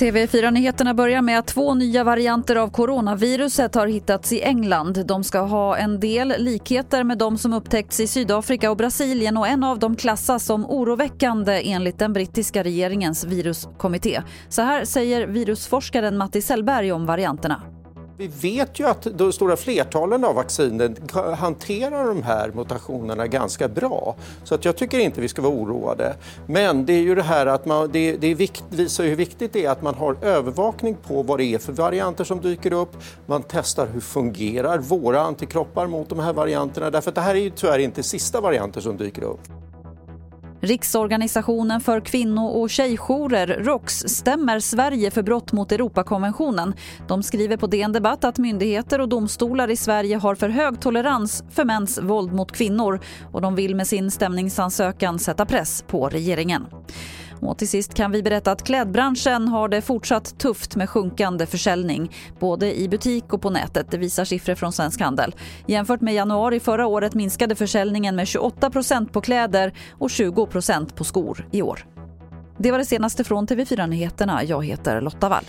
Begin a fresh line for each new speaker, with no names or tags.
TV4-nyheterna börjar med att två nya varianter av coronaviruset har hittats i England. De ska ha en del likheter med de som upptäckts i Sydafrika och Brasilien och en av dem klassas som oroväckande enligt den brittiska regeringens viruskommitté. Så här säger virusforskaren Matti Sellberg om varianterna.
Vi vet ju att de stora flertalen av vaccinen hanterar de här mutationerna ganska bra. Så att jag tycker inte vi ska vara oroade. Men det är ju det här att man, det, det vikt, visar hur viktigt det är att man har övervakning på vad det är för varianter som dyker upp. Man testar hur fungerar våra antikroppar mot de här varianterna. Därför att det här är ju tyvärr inte sista varianter som dyker upp.
Riksorganisationen för kvinno och tjejjourer, Roks stämmer Sverige för brott mot Europakonventionen. De skriver på DN Debatt att myndigheter och domstolar i Sverige har för hög tolerans för mäns våld mot kvinnor och de vill med sin stämningsansökan sätta press på regeringen. Och till sist kan vi berätta att klädbranschen har det fortsatt tufft med sjunkande försäljning både i butik och på nätet. Det visar siffror från Svensk Handel. Jämfört med januari förra året minskade försäljningen med 28 procent på kläder och 20 procent på skor i år. Det var det senaste från TV4 Nyheterna. Jag heter Lotta Wall.